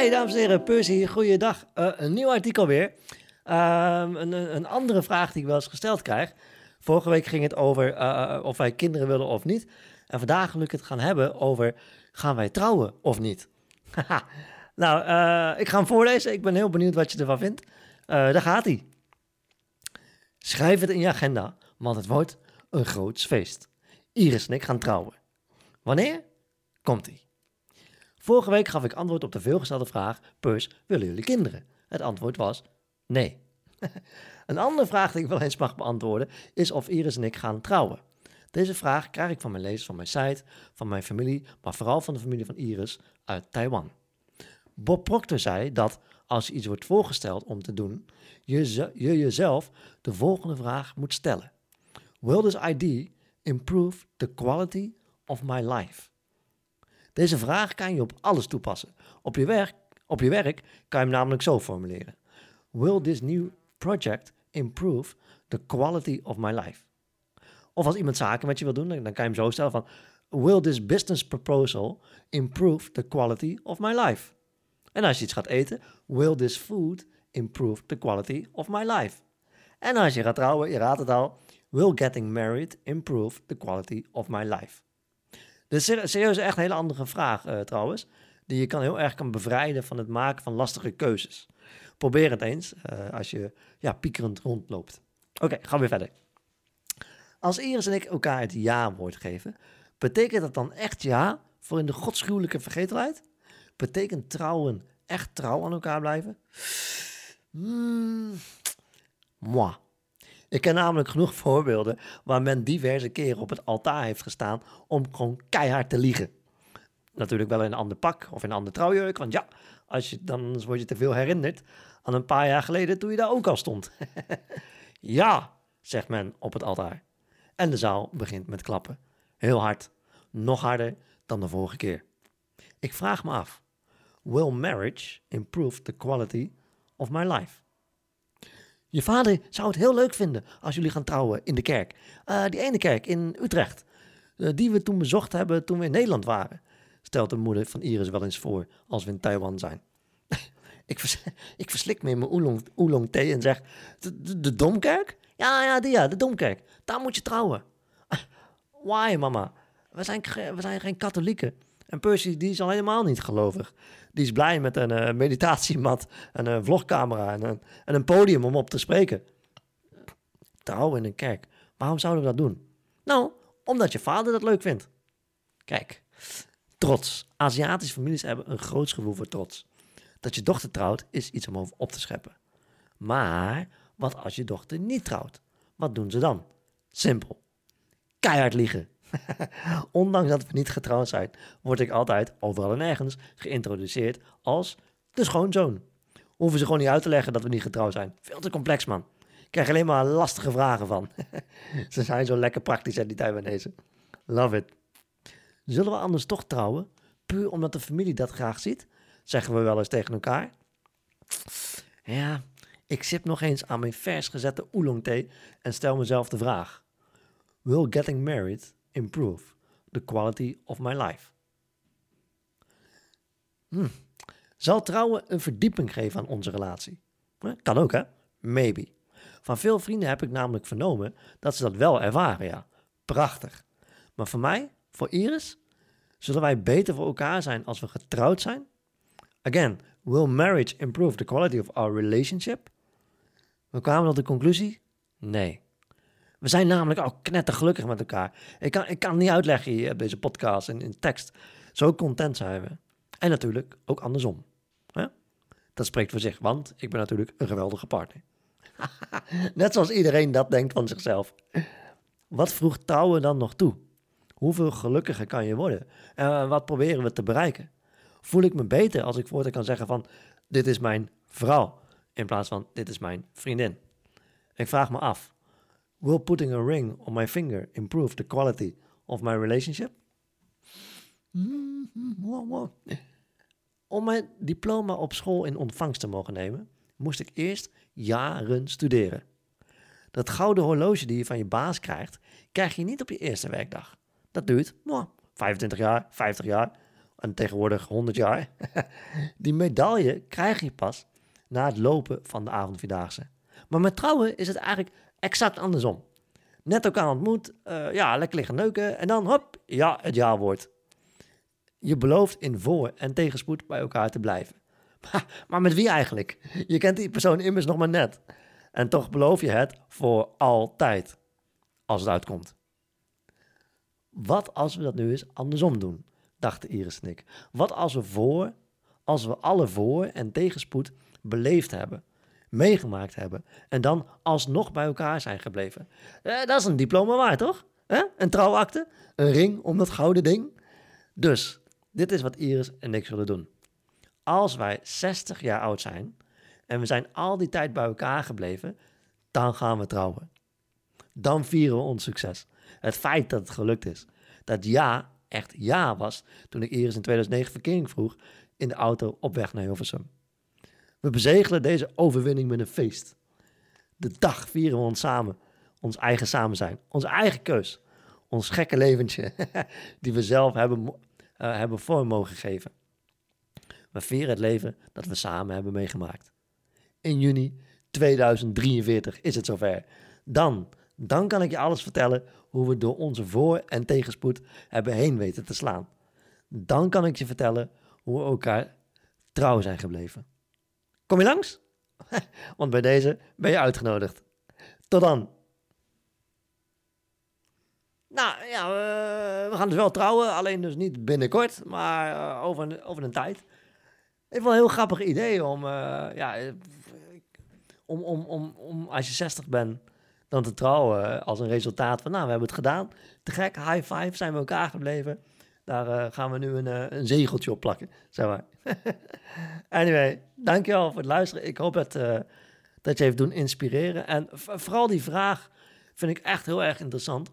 Hey dames en heren, Percy, goeiedag. Uh, een nieuw artikel weer. Ehm, een, een, andere vraag die ik wel eens gesteld krijg. Vorige week ging het over uh, of wij kinderen willen of niet. En vandaag wil ik het gaan hebben over gaan wij trouwen of niet. nou, ik ga hem voorlezen. Ik ben heel benieuwd wat je ervan vindt. daar gaat hij. Schrijf het in je agenda, want het wordt een groots feest. Iris en ik gaan trouwen. Wanneer? Komt-ie. Vorige week gaf ik antwoord op de veelgestelde vraag: Pus, willen jullie kinderen? Het antwoord was nee. een andere vraag die ik wel eens mag beantwoorden is of Iris en ik gaan trouwen. Deze vraag krijg ik van mijn lezers van mijn site, van mijn familie, maar vooral van de familie van Iris uit Taiwan. Bob Proctor zei dat als je iets wordt voorgesteld om te doen, je, je jezelf de volgende vraag moet stellen: Will this ID improve the quality of my life? Deze vraag kan je op alles toepassen. Op je, werk, op je werk kan je hem namelijk zo formuleren. Will this new project improve the quality of my life? Of als iemand zaken met je wil doen, dan kan je hem zo stellen van... Will this business proposal improve the quality of my life? En als je iets gaat eten, will this food improve the quality of my life? En als je gaat trouwen, je raadt het al, will getting married improve the quality of my life? Is serieus echt een hele andere vraag uh, trouwens. Die je kan heel erg kan bevrijden van het maken van lastige keuzes. Probeer het eens uh, als je ja, piekerend rondloopt. Oké, okay, gaan we weer verder. Als Iris en ik elkaar het ja-woord geven, betekent dat dan echt ja voor in de godschuwelijke vergetelheid? Betekent trouwen echt trouw aan elkaar blijven? Moi. Ik ken namelijk genoeg voorbeelden waar men diverse keren op het altaar heeft gestaan om gewoon keihard te liegen. Natuurlijk wel in een ander pak of in een ander trouwjurk, want ja, als je, dan word je te veel herinnerd aan een paar jaar geleden toen je daar ook al stond. ja, zegt men op het altaar. En de zaal begint met klappen. Heel hard, nog harder dan de vorige keer. Ik vraag me af, will marriage improve the quality of my life? Je vader zou het heel leuk vinden als jullie gaan trouwen in de kerk. Uh, die ene kerk in Utrecht. Uh, die we toen bezocht hebben toen we in Nederland waren. Stelt de moeder van Iris wel eens voor als we in Taiwan zijn. ik, ik verslik me in mijn oolong, oolong thee en zeg... De, de, Domkerk? Ja, ja, die, ja, de Domkerk. Daar moet je trouwen. Why, mama? We zijn, we zijn geen katholieken. En Percy, die is al helemaal niet gelovig. Die is blij met een uh, meditatiemat, en een vlogcamera en een, en een podium om op te spreken. Trouwen in een kerk. Waarom zouden we dat doen? Nou, omdat je vader dat leuk vindt. Kijk, trots. Aziatische families hebben een groot gevoel voor trots. Dat je dochter trouwt is iets om over op te scheppen. Maar wat als je dochter niet trouwt? Wat doen ze dan? Simpel. Keihard liegen. Ondanks dat we niet getrouwd zijn, word ik altijd, overal en ergens, geïntroduceerd als de schoonzoon. Hoeven ze gewoon niet uit te leggen dat we niet getrouwd zijn. Veel te complex, man. Ik krijg alleen maar lastige vragen van. ze zijn zo lekker praktisch, hè, die Taiwanese. Love it. Zullen we anders toch trouwen? Puur omdat de familie dat graag ziet? Zeggen we wel eens tegen elkaar. Ja, ik sip nog eens aan mijn vers gezette oolong thee en stel mezelf de vraag. Will getting married improve the quality of my life. Hm. Zal trouwen een verdieping geven aan onze relatie? Kan ook, hè? Maybe. Van veel vrienden heb ik namelijk vernomen dat ze dat wel ervaren, ja. Prachtig. Maar voor mij, voor Iris, zullen wij beter voor elkaar zijn als we getrouwd zijn? Again, will marriage improve the quality of our relationship? We kwamen tot de conclusie: nee. We zijn namelijk ook knettergelukkig met elkaar. Ik kan, ik kan niet uitleggen hier deze podcast en in tekst. Zo content zijn we. En natuurlijk ook andersom. Dat spreekt voor zich, want ik ben natuurlijk een geweldige partner. Net zoals iedereen dat denkt van zichzelf. Wat vroeg trouwen dan nog toe? Hoeveel gelukkiger kan je worden? En wat proberen we te bereiken? Voel ik me beter als ik voortaan kan zeggen van... dit is mijn vrouw, in plaats van dit is mijn vriendin? Ik vraag me af, Will putting a ring on my finger improve the quality of my relationship? Om mijn diploma op school in ontvangst te mogen nemen, moest ik eerst jaren studeren. Dat gouden horloge die je van je baas krijgt, krijg je niet op je eerste werkdag. Dat duurt 25 jaar, 50 jaar. en tegenwoordig 100 jaar, die medaille krijg je pas na het lopen van de avondvierdaagse. Maar met trouwen is het eigenlijk exact andersom. Net elkaar ontmoet, uh, ja, lekker liggen neuken en dan hop, ja, het jaarwoord. Je belooft in voor- en tegenspoed bij elkaar te blijven. Maar met wie eigenlijk? Je kent die persoon immers nog maar net. En toch beloof je het voor altijd, als het uitkomt. Wat als we dat nu eens andersom doen, dachten Iris en. Wat als we voor, als we alle voor- en tegenspoed beleefd hebben, meegemaakt hebben en dan alsnog bij elkaar zijn gebleven? Eh, dat is een diploma waard, toch? Eh? Een trouwakte, een ring om dat gouden ding. Dus, dit is wat Iris en ik zullen doen. Als wij 60 jaar oud zijn en we zijn al die tijd bij elkaar gebleven, dan gaan we trouwen. Dan vieren we ons succes. Het feit dat het gelukt is. Dat ja echt ja was toen ik Iris in 2009 verkering vroeg in de auto op weg naar Hilversum. We bezegelen deze overwinning met een feest. De dag vieren we ons samen. Ons eigen samen zijn. Onze eigen keus. Ons gekke leventje die we zelf hebben, uh, hebben vorm mogen geven. We vieren het leven dat we samen hebben meegemaakt. In juni 2043 is het zover. Dan, dan kan ik je alles vertellen hoe we door onze voor- en tegenspoed hebben heen weten te slaan. Dan kan ik je vertellen hoe we elkaar trouw zijn gebleven. Kom je langs? Want bij deze ben je uitgenodigd. Tot dan. Nou ja, we gaan dus wel trouwen, alleen dus niet binnenkort, maar uh, over, een, over een tijd. Ik wel een heel grappig idee om, uh, ja, om, om, om, om als je 60 bent, dan te trouwen als een resultaat van, nou, we hebben het gedaan. Te gek, high five, zijn we elkaar gebleven. Daar uh, gaan we nu een, uh, een zegeltje op plakken, zeg maar. anyway, dankjewel voor het luisteren. Ik hoop dat, uh, dat je heeft doen inspireren. En vooral die vraag vind ik echt heel erg interessant.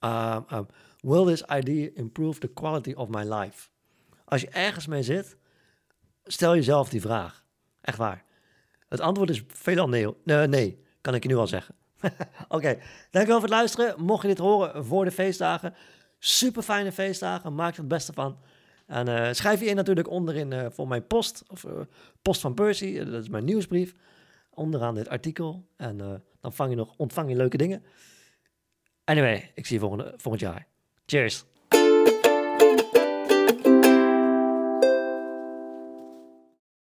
Um, will this idea improve the quality of my life? Als je ergens mee zit, stel jezelf die vraag. Echt waar. Het antwoord is veelal nee. Nee, kan ik je nu al zeggen. Oké, dankjewel voor het luisteren. Mocht je dit horen voor de feestdagen, super fijne feestdagen. Maak er het beste van. En uh, schrijf je in natuurlijk onderin uh, voor mijn post, of uh, post van Percy, dat is mijn nieuwsbrief, onderaan dit artikel. En dan vang je nog, ontvang je leuke dingen. Anyway, ik zie je volgende, volgend jaar. Cheers!